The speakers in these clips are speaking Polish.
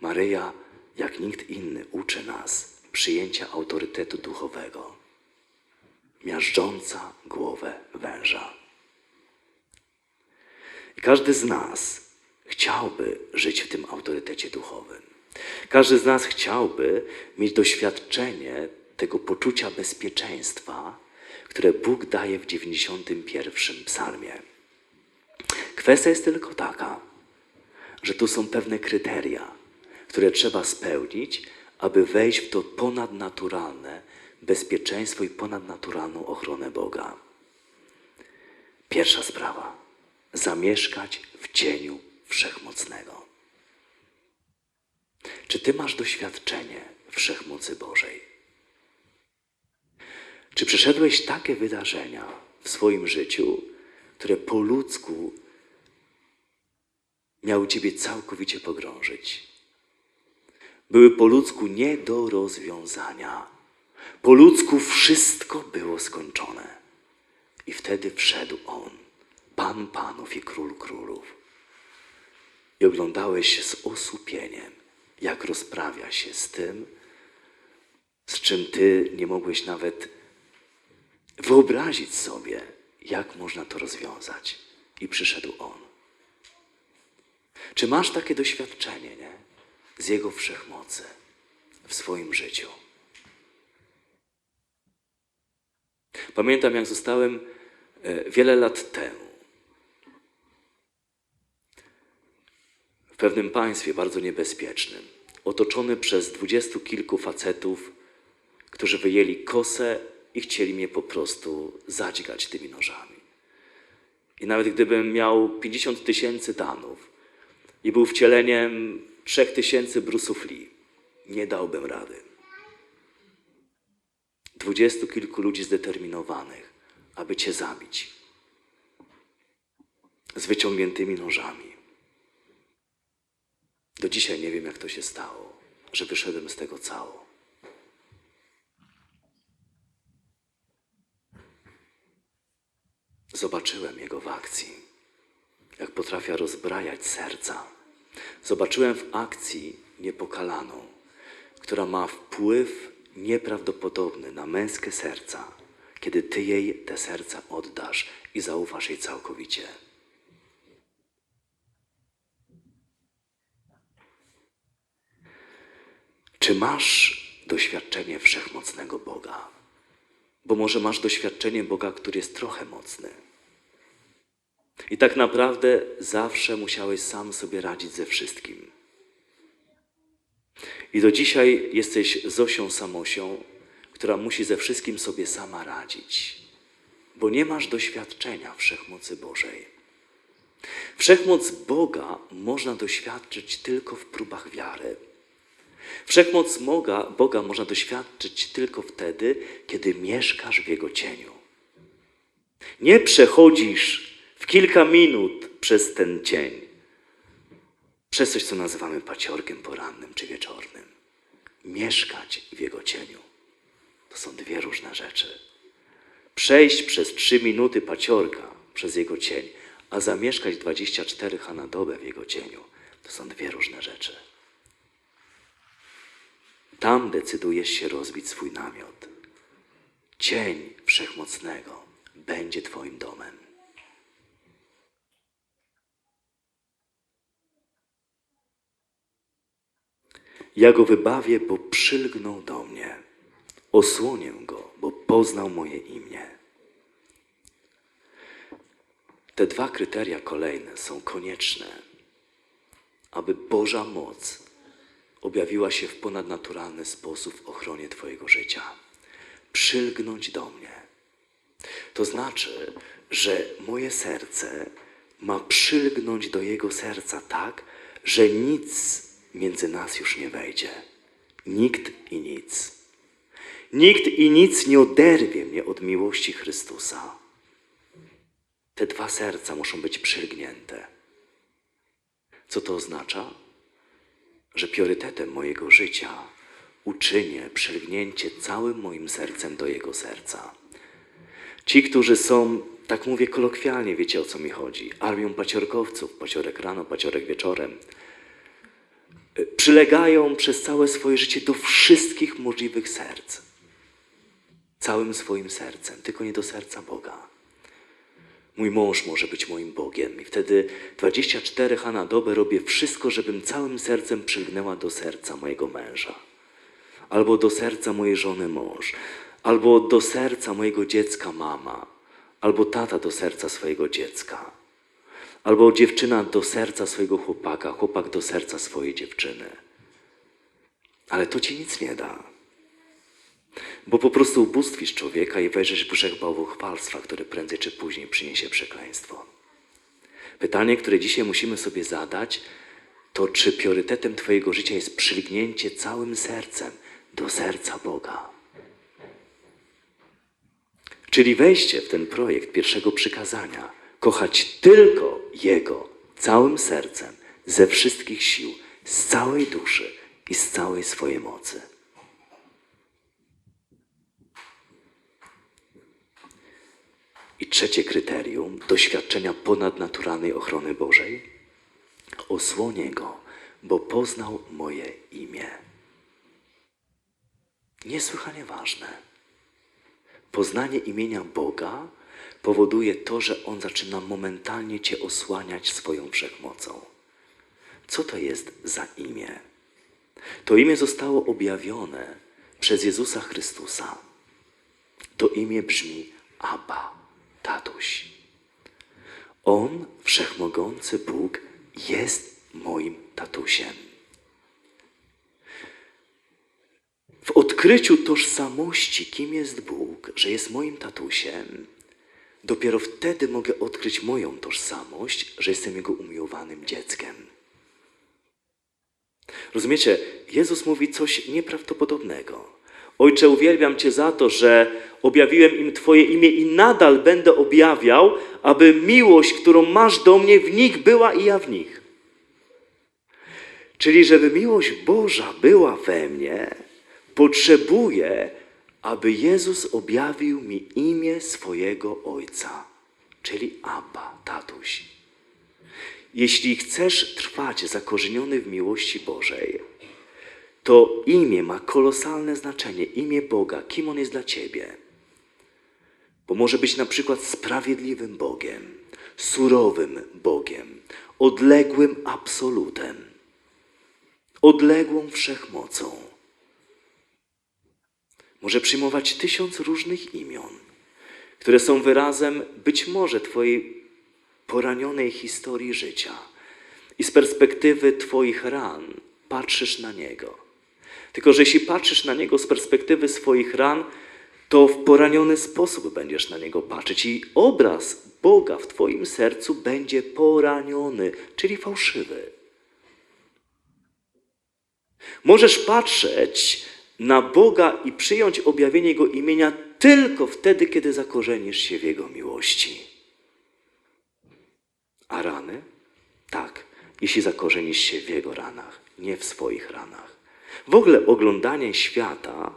Maryja, jak nikt inny, uczy nas przyjęcia autorytetu duchowego, miażdżąca głowę węża. I każdy z nas chciałby żyć w tym autorytecie duchowym. Każdy z nas chciałby mieć doświadczenie tego poczucia bezpieczeństwa, które Bóg daje w 91 psalmie. Kwestia jest tylko taka, że tu są pewne kryteria, które trzeba spełnić, aby wejść w to ponadnaturalne bezpieczeństwo i ponadnaturalną ochronę Boga. Pierwsza sprawa. Zamieszkać w cieniu Wszechmocnego. Czy ty masz doświadczenie Wszechmocy Bożej? Czy przeszedłeś takie wydarzenia w swoim życiu, które po ludzku miały Ciebie całkowicie pogrążyć? Były po ludzku nie do rozwiązania. Po ludzku wszystko było skończone. I wtedy wszedł On, Pan Panów i Król Królów. I oglądałeś się z osłupieniem, jak rozprawia się z tym, z czym Ty nie mogłeś nawet wyobrazić sobie, jak można to rozwiązać. I przyszedł On. Czy masz takie doświadczenie, nie? Z Jego wszechmocy w swoim życiu? Pamiętam, jak zostałem e, wiele lat temu w pewnym państwie bardzo niebezpiecznym, otoczony przez dwudziestu kilku facetów, którzy wyjęli kosę i chcieli mnie po prostu zadźgać tymi nożami. I nawet gdybym miał 50 tysięcy danów i był wcieleniem 3 tysięcy Bruce'ów Lee, nie dałbym rady. Dwudziestu kilku ludzi zdeterminowanych, aby cię zabić. Z wyciągniętymi nożami. Do dzisiaj nie wiem, jak to się stało, że wyszedłem z tego cało. Zobaczyłem Jego w akcji, jak potrafia rozbrajać serca. Zobaczyłem w akcji niepokalaną, która ma wpływ nieprawdopodobny na męskie serca, kiedy Ty jej te serca oddasz i zaufasz jej całkowicie. Czy masz doświadczenie wszechmocnego Boga? Bo może masz doświadczenie Boga, który jest trochę mocny. I tak naprawdę zawsze musiałeś sam sobie radzić ze wszystkim. I do dzisiaj jesteś Zosią Samosią, która musi ze wszystkim sobie sama radzić, bo nie masz doświadczenia wszechmocy Bożej. Wszechmoc Boga można doświadczyć tylko w próbach wiary. Wszechmoc Boga, Boga można doświadczyć tylko wtedy, kiedy mieszkasz w Jego cieniu. Nie przechodzisz w kilka minut przez ten cień, przez coś, co nazywamy paciorkiem porannym czy wieczornym. Mieszkać w Jego cieniu. To są dwie różne rzeczy. Przejść przez trzy minuty paciorka przez Jego cień, a zamieszkać 24 ha na dobę w Jego cieniu. To są dwie różne rzeczy. Tam decydujesz się rozbić swój namiot. Cień Wszechmocnego będzie Twoim domem. Ja go wybawię, bo przylgnął do mnie. Osłonię go, bo poznał moje imię. Te dwa kryteria kolejne są konieczne, aby Boża moc objawiła się w ponadnaturalny sposób w ochronie Twojego życia. Przylgnąć do mnie. To znaczy, że moje serce ma przylgnąć do Jego serca tak, że nic między nas już nie wejdzie. Nikt i nic. Nikt i nic nie oderwie mnie od miłości Chrystusa. Te dwa serca muszą być przylgnięte. Co to oznacza? Że priorytetem mojego życia uczynię przylgnięcie całym moim sercem do Jego serca. Ci, którzy są, tak mówię kolokwialnie, wiecie o co mi chodzi, armią paciorkowców, paciorek rano, paciorek wieczorem, przylegają przez całe swoje życie do wszystkich możliwych serc. Całym swoim sercem, tylko nie do serca Boga. Mój mąż może być moim Bogiem i wtedy 24 h na dobę robię wszystko, żebym całym sercem przylgnęła do serca mojego męża. Albo do serca mojej żony mąż. Albo do serca mojego dziecka mama. Albo tata do serca swojego dziecka. Albo dziewczyna do serca swojego chłopaka, chłopak do serca swojej dziewczyny. Ale to ci nic nie da. Bo po prostu ubóstwisz człowieka i wejrzysz w brzeg bałwochwalstwa, które prędzej czy później przyniesie przekleństwo. Pytanie, które dzisiaj musimy sobie zadać, to czy priorytetem Twojego życia jest przylgnięcie całym sercem do serca Boga? Czyli wejście w ten projekt pierwszego przykazania, kochać tylko Jego całym sercem, ze wszystkich sił, z całej duszy i z całej swojej mocy. I trzecie kryterium doświadczenia ponadnaturalnej ochrony Bożej. Osłonię go, bo poznał moje imię. Niesłychanie ważne. Poznanie imienia Boga powoduje to, że On zaczyna momentalnie Cię osłaniać swoją wszechmocą. Co to jest za imię? To imię zostało objawione przez Jezusa Chrystusa. To imię brzmi Abba, tatuś. On, wszechmogący Bóg, jest moim tatusiem. W odkryciu tożsamości, kim jest Bóg, że jest moim tatusiem, dopiero wtedy mogę odkryć moją tożsamość, że jestem Jego umiłowanym dzieckiem. Rozumiecie, Jezus mówi coś nieprawdopodobnego. Ojcze, uwielbiam Cię za to, że objawiłem im Twoje imię i nadal będę objawiał, aby miłość, którą masz do mnie, w nich była i ja w nich. Czyli, żeby miłość Boża była we mnie, potrzebuję, aby Jezus objawił mi imię swojego Ojca, czyli Abba, tatuś. Jeśli chcesz trwać zakorzeniony w miłości Bożej, to imię ma kolosalne znaczenie, imię Boga, kim On jest dla Ciebie. Bo może być na przykład sprawiedliwym Bogiem, surowym Bogiem, odległym absolutem, odległą wszechmocą. Może przyjmować tysiąc różnych imion, które są wyrazem być może Twojej poranionej historii życia. I z perspektywy Twoich ran patrzysz na Niego. Tylko, że jeśli patrzysz na Niego z perspektywy swoich ran, to w poraniony sposób będziesz na Niego patrzeć i obraz Boga w Twoim sercu będzie poraniony, czyli fałszywy. Możesz patrzeć na Boga i przyjąć objawienie Jego imienia tylko wtedy, kiedy zakorzenisz się w Jego miłości. A rany? Tak, jeśli zakorzenisz się w Jego ranach, nie w swoich ranach. W ogóle oglądanie świata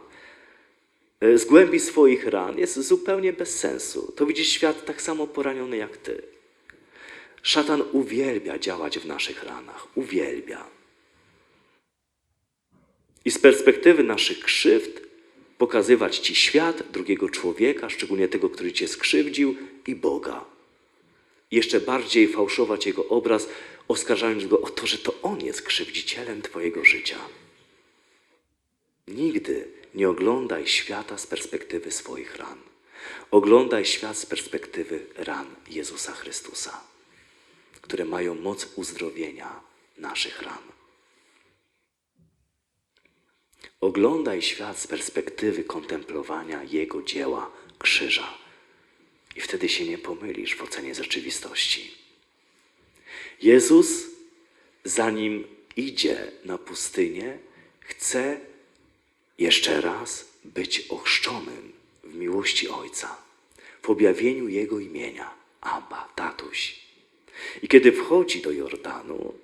e, z głębi swoich ran jest zupełnie bez sensu. To widzisz świat tak samo poraniony jak ty. Szatan uwielbia działać w naszych ranach. Uwielbia. I z perspektywy naszych krzywd pokazywać ci świat, drugiego człowieka, szczególnie tego, który cię skrzywdził, i Boga. Jeszcze bardziej fałszować jego obraz, oskarżając go o to, że to on jest krzywdzicielem twojego życia. Nigdy nie oglądaj świata z perspektywy swoich ran. Oglądaj świat z perspektywy ran Jezusa Chrystusa, które mają moc uzdrowienia naszych ran. Oglądaj świat z perspektywy kontemplowania Jego dzieła krzyża. I wtedy się nie pomylisz w ocenie rzeczywistości. Jezus, zanim idzie na pustynię, chce jeszcze raz być ochrzczonym w miłości Ojca, w objawieniu Jego imienia, Abba, tatuś. I kiedy wchodzi do Jordanu,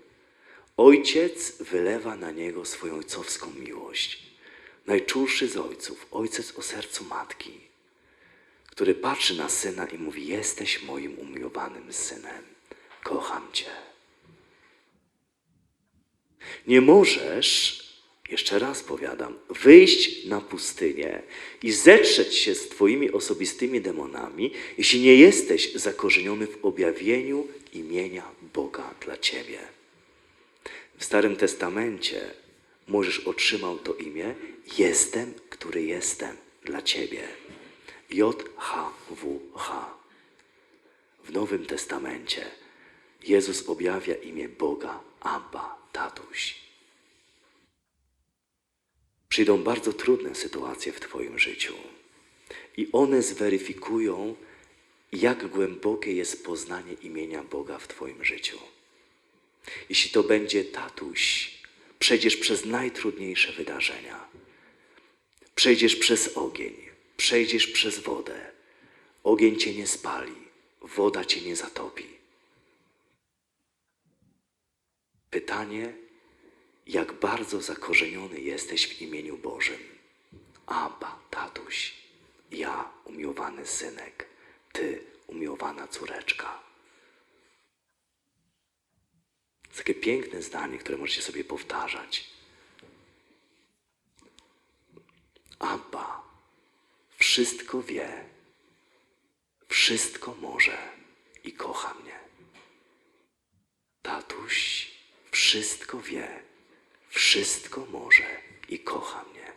Ojciec wylewa na niego swoją ojcowską miłość. Najczulszy z ojców, ojciec o sercu matki, który patrzy na syna i mówi: Jesteś moim umiłowanym synem, kocham cię. Nie możesz, jeszcze raz powiadam, wyjść na pustynię i zetrzeć się z Twoimi osobistymi demonami, jeśli nie jesteś zakorzeniony w objawieniu imienia Boga dla Ciebie. W Starym Testamencie możesz otrzymał to imię Jestem, który jestem dla Ciebie. J-H-W-H. W Nowym Testamencie Jezus objawia imię Boga Abba, tatuś. Przyjdą bardzo trudne sytuacje w Twoim życiu i one zweryfikują, jak głębokie jest poznanie imienia Boga w Twoim życiu. Jeśli to będzie tatuś, przejdziesz przez najtrudniejsze wydarzenia. Przejdziesz przez ogień, przejdziesz przez wodę. Ogień cię nie spali, woda cię nie zatopi. Pytanie, jak bardzo zakorzeniony jesteś w imieniu Bożym. Abba, tatuś, ja, umiłowany synek, ty, umiłowana córeczka. To takie piękne zdanie, które możecie sobie powtarzać. Abba wszystko wie, wszystko może i kocha mnie. Tatuś wszystko wie, wszystko może i kocha mnie.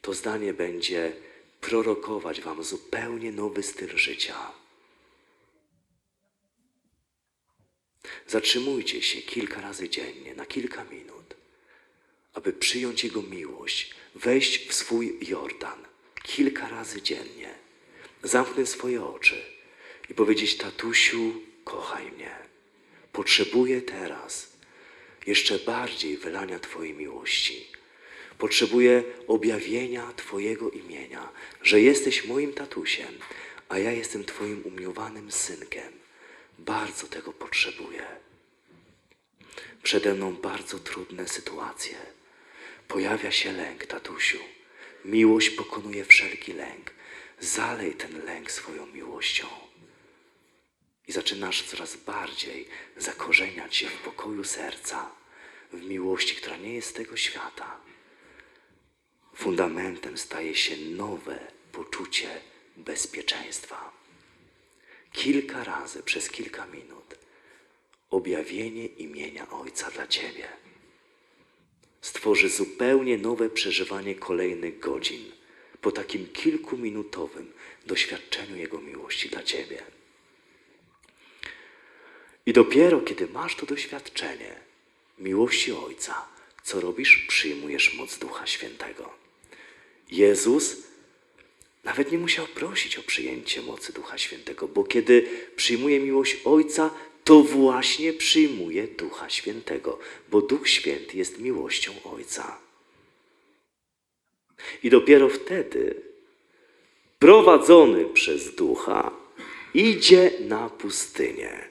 To zdanie będzie prorokować Wam zupełnie nowy styl życia. Zatrzymujcie się kilka razy dziennie, na kilka minut, aby przyjąć Jego miłość, wejść w swój Jordan kilka razy dziennie, zamknąć swoje oczy i powiedzieć: Tatusiu, kochaj mnie. Potrzebuję teraz jeszcze bardziej wylania Twojej miłości. Potrzebuję objawienia Twojego imienia, że jesteś moim tatusiem, a ja jestem Twoim umiłowanym synkiem. Bardzo tego potrzebuję. Przede mną bardzo trudne sytuacje. Pojawia się lęk, tatusiu. Miłość pokonuje wszelki lęk. Zalej ten lęk swoją miłością. I zaczynasz coraz bardziej zakorzeniać się w pokoju serca, w miłości, która nie jest tego świata. Fundamentem staje się nowe poczucie bezpieczeństwa. Kilka razy przez kilka minut objawienie imienia Ojca dla Ciebie stworzy zupełnie nowe przeżywanie kolejnych godzin po takim kilkuminutowym doświadczeniu Jego miłości dla Ciebie. I dopiero kiedy masz to doświadczenie miłości Ojca, co robisz? Przyjmujesz moc Ducha Świętego. Jezus nawet nie musiał prosić o przyjęcie mocy Ducha Świętego, bo kiedy przyjmuje miłość Ojca, to właśnie przyjmuje Ducha Świętego, bo Duch Święty jest miłością Ojca. I dopiero wtedy, prowadzony przez Ducha, idzie na pustynię.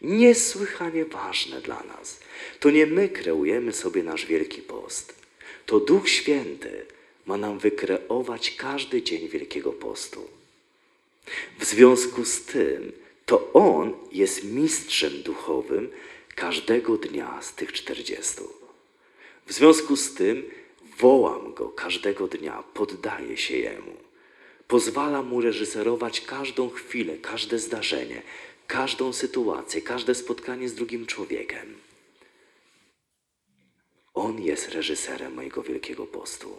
Niesłychanie ważne dla nas. To nie my kreujemy sobie nasz wielki post. To Duch Święty ma nam wykreować każdy dzień Wielkiego Postu. W związku z tym, to On jest mistrzem duchowym każdego dnia z tych czterdziestu. W związku z tym wołam Go każdego dnia, poddaję się Jemu. Pozwalam Mu reżyserować każdą chwilę, każde zdarzenie, każdą sytuację, każde spotkanie z drugim człowiekiem. On jest reżyserem mojego Wielkiego Postu.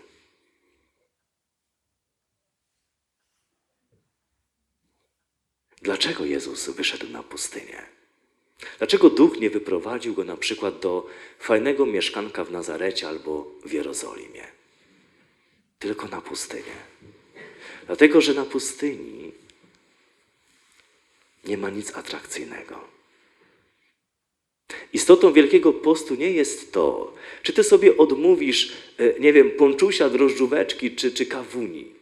Dlaczego Jezus wyszedł na pustynię? Dlaczego Duch nie wyprowadził go na przykład do fajnego mieszkanka w Nazarecie albo w Jerozolimie? Tylko na pustynię. Dlatego, że na pustyni nie ma nic atrakcyjnego. Istotą Wielkiego Postu nie jest to, czy ty sobie odmówisz, e, nie wiem, ponczusia, drożdżóweczki czy, czy kawuni.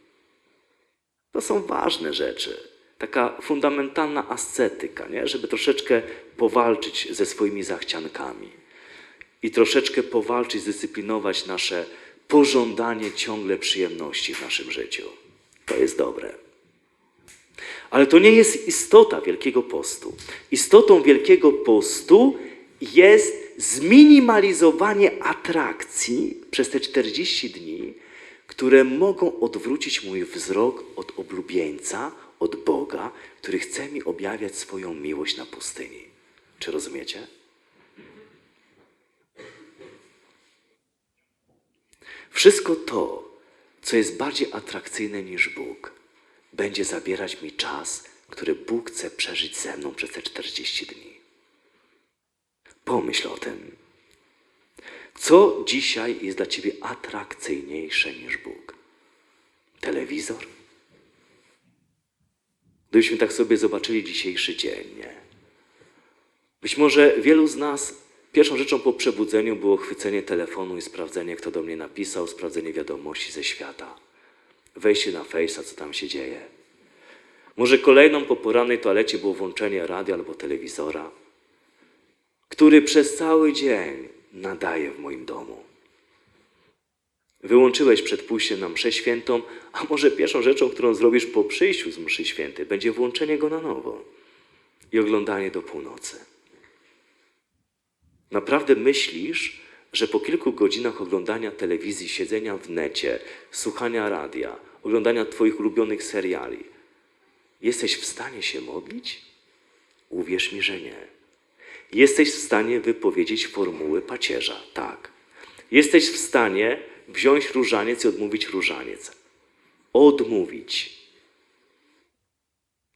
To są ważne rzeczy taka fundamentalna ascetyka, nie? żeby troszeczkę powalczyć ze swoimi zachciankami i troszeczkę powalczyć, zdyscyplinować nasze pożądanie ciągle przyjemności w naszym życiu. To jest dobre. Ale to nie jest istota Wielkiego Postu. Istotą Wielkiego Postu jest zminimalizowanie atrakcji przez te 40 dni, które mogą odwrócić mój wzrok od oblubieńca, od Boga, który chce mi objawiać swoją miłość na pustyni. Czy rozumiecie? Wszystko to, co jest bardziej atrakcyjne niż Bóg, będzie zabierać mi czas, który Bóg chce przeżyć ze mną przez te 40 dni. Pomyśl o tym. Co dzisiaj jest dla Ciebie atrakcyjniejsze niż Bóg? Telewizor? Gdybyśmy tak sobie zobaczyli dzisiejszy dzień? Być może wielu z nas pierwszą rzeczą po przebudzeniu było chwycenie telefonu i sprawdzenie, kto do mnie napisał, sprawdzenie wiadomości ze świata. Wejście na Face'a, co tam się dzieje. Może kolejną po porannej toalecie było włączenie radia albo telewizora, który przez cały dzień nadaje w moim domu. Wyłączyłeś przed pójściem na mszę świętą, a może pierwszą rzeczą, którą zrobisz po przyjściu z mszy świętej, będzie włączenie go na nowo i oglądanie do północy. Naprawdę myślisz, że po kilku godzinach oglądania telewizji, siedzenia w necie, słuchania radia, oglądania Twoich ulubionych seriali, jesteś w stanie się modlić? Uwierz mi, że nie. Jesteś w stanie wypowiedzieć formuły pacierza, tak. Jesteś w stanie wziąć różaniec i odmówić różaniec. Odmówić.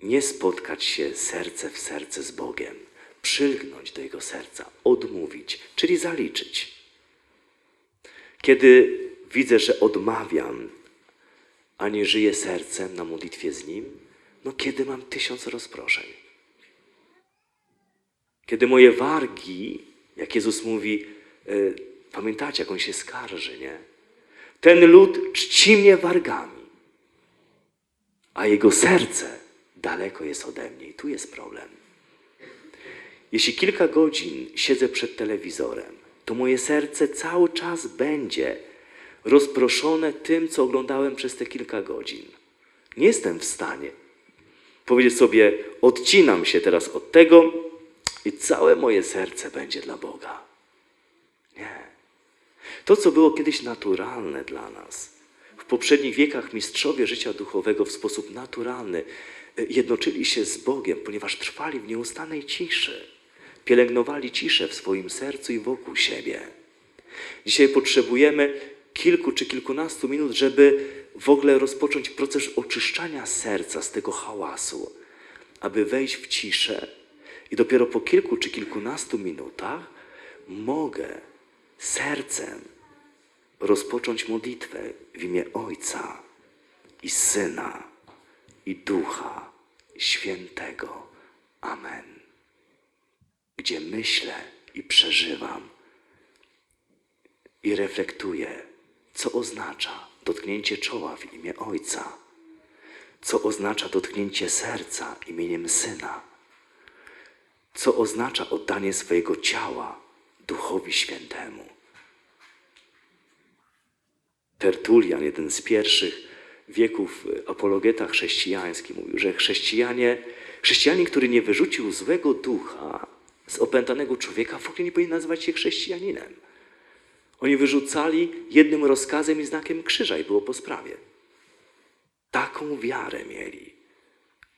Nie spotkać się serce w serce z Bogiem, przylgnąć do Jego serca, odmówić, czyli zaliczyć. Kiedy widzę, że odmawiam, a nie żyję sercem na modlitwie z Nim, no kiedy mam tysiąc rozproszeń. Kiedy moje wargi, jak Jezus mówi, y, pamiętacie, jak On się skarży, nie? Ten lud czci mnie wargami, a jego serce daleko jest ode mnie i tu jest problem. Jeśli kilka godzin siedzę przed telewizorem, to moje serce cały czas będzie rozproszone tym, co oglądałem przez te kilka godzin. Nie jestem w stanie powiedzieć sobie, odcinam się teraz od tego i całe moje serce będzie dla Boga. Nie. To, co było kiedyś naturalne dla nas, w poprzednich wiekach mistrzowie życia duchowego w sposób naturalny y, jednoczyli się z Bogiem, ponieważ trwali w nieustannej ciszy. Pielęgnowali ciszę w swoim sercu i wokół siebie. Dzisiaj potrzebujemy kilku czy kilkunastu minut, żeby w ogóle rozpocząć proces oczyszczania serca z tego hałasu, aby wejść w ciszę i dopiero po kilku czy kilkunastu minutach mogę sercem rozpocząć modlitwę w imię Ojca i Syna i Ducha Świętego. Amen. Gdzie myślę i przeżywam i reflektuję, co oznacza dotknięcie czoła w imię Ojca, co oznacza dotknięcie serca imieniem Syna, co oznacza oddanie swojego ciała Duchowi Świętemu. Tertulian, jeden z pierwszych wieków apologeta chrześcijański, mówił, że chrześcijanie, chrześcijanin, który nie wyrzucił złego ducha z opętanego człowieka, w ogóle nie powinien nazywać się chrześcijaninem. Oni wyrzucali jednym rozkazem i znakiem krzyża i było po sprawie. Taką wiarę mieli.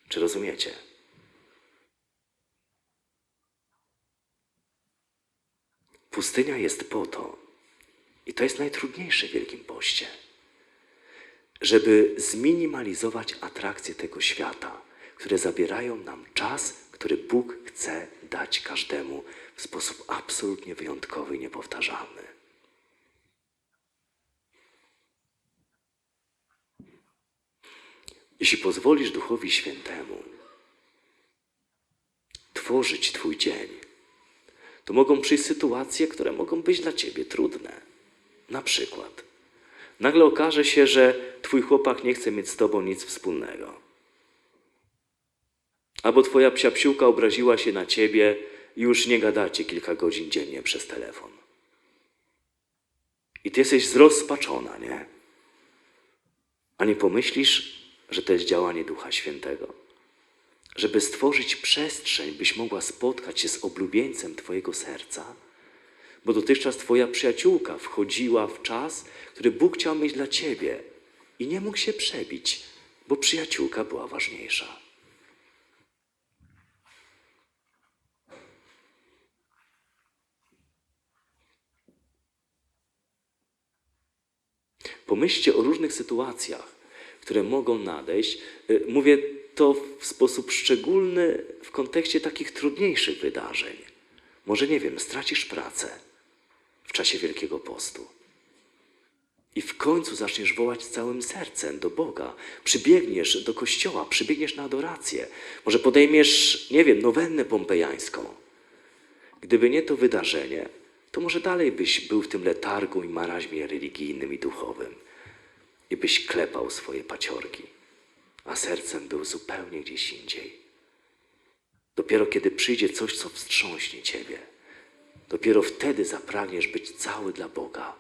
Czy rozumiecie? Pustynia jest po to, i to jest najtrudniejsze w Wielkim Poście, żeby zminimalizować atrakcje tego świata, które zabierają nam czas, który Bóg chce dać każdemu w sposób absolutnie wyjątkowy i niepowtarzalny. Jeśli pozwolisz Duchowi Świętemu tworzyć Twój dzień, to mogą przyjść sytuacje, które mogą być dla Ciebie trudne. Na przykład, nagle okaże się, że Twój chłopak nie chce mieć z Tobą nic wspólnego. Albo Twoja psiapsiłka obraziła się na Ciebie i już nie gadacie kilka godzin dziennie przez telefon. I Ty jesteś zrozpaczona, nie? A nie pomyślisz, że to jest działanie Ducha Świętego. Żeby stworzyć przestrzeń, byś mogła spotkać się z oblubieńcem Twojego serca, Bo dotychczas Twoja przyjaciółka wchodziła w czas, który Bóg chciał mieć dla Ciebie i nie mógł się przebić, bo przyjaciółka była ważniejsza. Pomyślcie o różnych sytuacjach, które mogą nadejść. Y, Mówię to w sposób szczególny w kontekście takich trudniejszych wydarzeń. Może nie wiem, stracisz pracę w czasie Wielkiego Postu. I w końcu zaczniesz wołać całym sercem do Boga. Przybiegniesz do kościoła, przybiegniesz na adorację. Może podejmiesz, nie wiem, nowennę pompejańską. Gdyby nie to wydarzenie, to może dalej byś był w tym letargu i maraźmie religijnym i duchowym i byś klepał swoje paciorki, a sercem był zupełnie gdzieś indziej. Dopiero kiedy przyjdzie coś, co wstrząśnie ciebie, dopiero wtedy zapragniesz być cały dla Boga.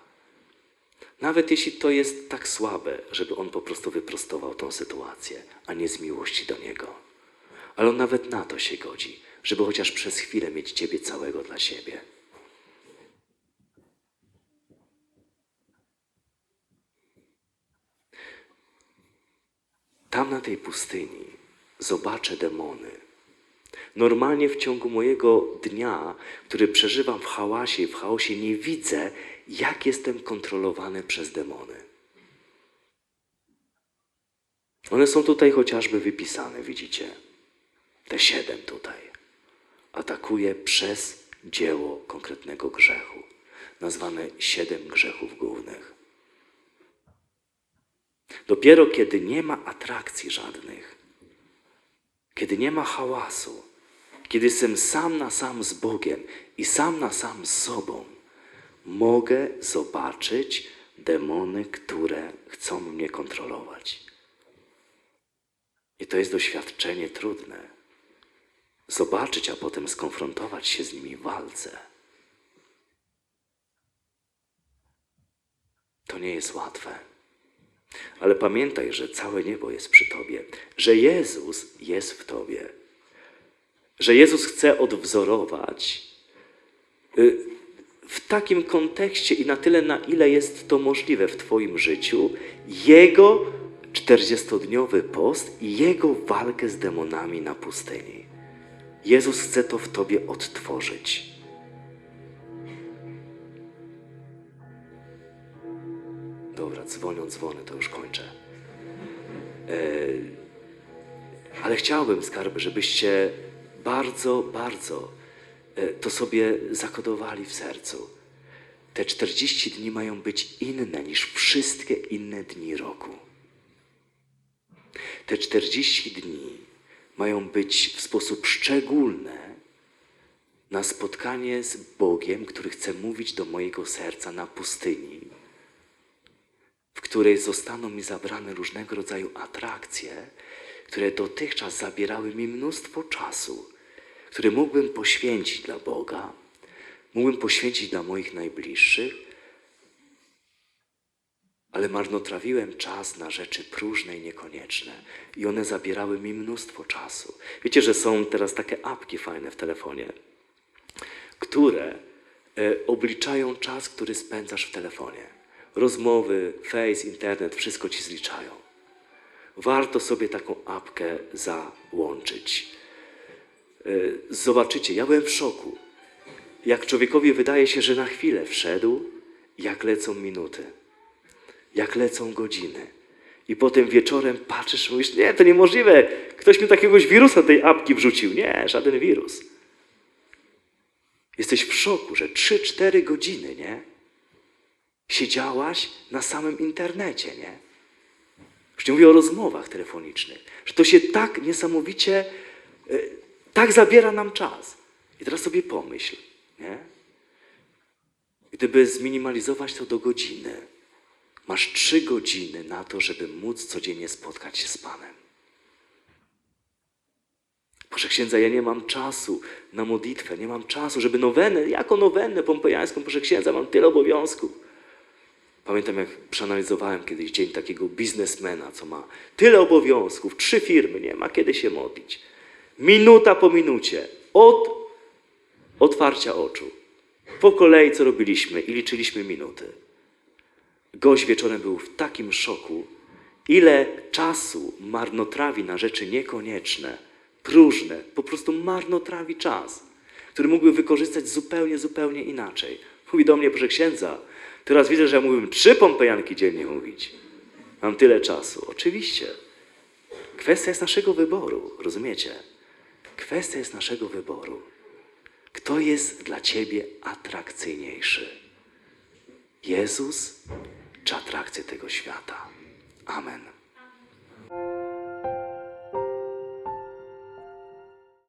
Nawet jeśli to jest tak słabe, żeby On po prostu wyprostował tą sytuację, a nie z miłości do Niego. Ale On nawet na to się godzi, żeby chociaż przez chwilę mieć Ciebie całego dla siebie. Tam na tej pustyni zobaczę demony. Normalnie w ciągu mojego dnia, który przeżywam w hałasie w chaosie, nie widzę, jak jestem kontrolowany przez demony. One są tutaj chociażby wypisane, widzicie? Te siedem tutaj. Atakuje przez dzieło konkretnego grzechu, nazwane siedem grzechów głównych. Dopiero kiedy nie ma atrakcji żadnych, kiedy nie ma hałasu, kiedy jestem sam na sam z Bogiem i sam na sam z sobą, mogę zobaczyć demony, które chcą mnie kontrolować. I to jest doświadczenie trudne. Zobaczyć, a potem skonfrontować się z nimi w walce. To nie jest łatwe. Ale pamiętaj, że całe niebo jest przy Tobie, że Jezus jest w Tobie, że Jezus chce odwzorować y, w takim kontekście i na tyle, na ile jest to możliwe w Twoim życiu, Jego 40-dniowy post i Jego walkę z demonami na pustyni. Jezus chce to w Tobie odtworzyć. Dobra, dzwonią dzwony, to już kończę. E, ale chciałbym, skarby, żebyście bardzo, bardzo e, to sobie zakodowali w sercu. Te 40 dni mają być inne niż wszystkie inne dni roku. Te 40 dni mają być w sposób szczególny na spotkanie z Bogiem, który chce mówić do mojego serca na pustyni w której zostaną mi zabrane różnego rodzaju atrakcje, które dotychczas zabierały mi mnóstwo czasu, który mógłbym poświęcić dla Boga, mógłbym poświęcić dla moich najbliższych, ale marnotrawiłem czas na rzeczy próżne i niekonieczne i one zabierały mi mnóstwo czasu. Wiecie, że są teraz takie apki fajne w telefonie, które e, obliczają czas, który spędzasz w telefonie rozmowy, face, internet, wszystko ci zliczają. Warto sobie taką apkę załączyć. Y, Zobaczycie, ja byłem w szoku. Jak człowiekowi wydaje się, że na chwilę wszedł, jak lecą minuty, jak lecą godziny. I potem wieczorem patrzysz, mówisz, nie, to niemożliwe. Ktoś mi takiegoś wirusa tej apki wrzucił. Nie, żaden wirus. Jesteś w szoku, że 3-4 godziny, nie? Siedziałaś na samym internecie, nie? Już nie mówię o rozmowach telefonicznych, że to się tak niesamowicie, y, tak zabiera nam czas. I teraz sobie pomyśl, nie? Gdyby zminimalizować to do godziny, masz trzy godziny na to, żeby móc codziennie spotkać się z Panem. Proszę księdza, ja nie mam czasu na modlitwę, nie mam czasu, żeby nowenę, jako nowenę pompejańską, proszę księdza, mam tyle obowiązków. Pamiętam, jak przeanalizowałem kiedyś dzień takiego biznesmena, co ma tyle obowiązków, trzy firmy, nie ma kiedy się modlić. Minuta po minucie, od otwarcia oczu po kolei, co robiliśmy i liczyliśmy minuty. Gość wieczorem był w takim szoku, ile czasu marnotrawi na rzeczy niekonieczne, próżne, po prostu marnotrawi czas, który mógłby wykorzystać zupełnie, zupełnie inaczej. Mówi do mnie, proszę księdza, teraz widzę, że mógłbym trzy pompejanki dziennie mówić. Mam tyle czasu. Oczywiście. Kwestia jest naszego wyboru, rozumiecie? Kwestia jest naszego wyboru. Kto jest dla ciebie atrakcyjniejszy? Jezus czy atrakcje tego świata? Amen.